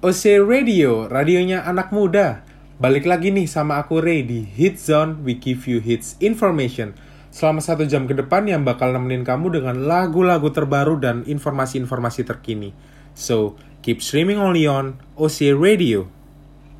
OC Radio, radionya anak muda. Balik lagi nih sama aku Ray di Hit Zone, we give you hits information. Selama satu jam ke depan yang bakal nemenin kamu dengan lagu-lagu terbaru dan informasi-informasi terkini. So, keep streaming only on OC Radio.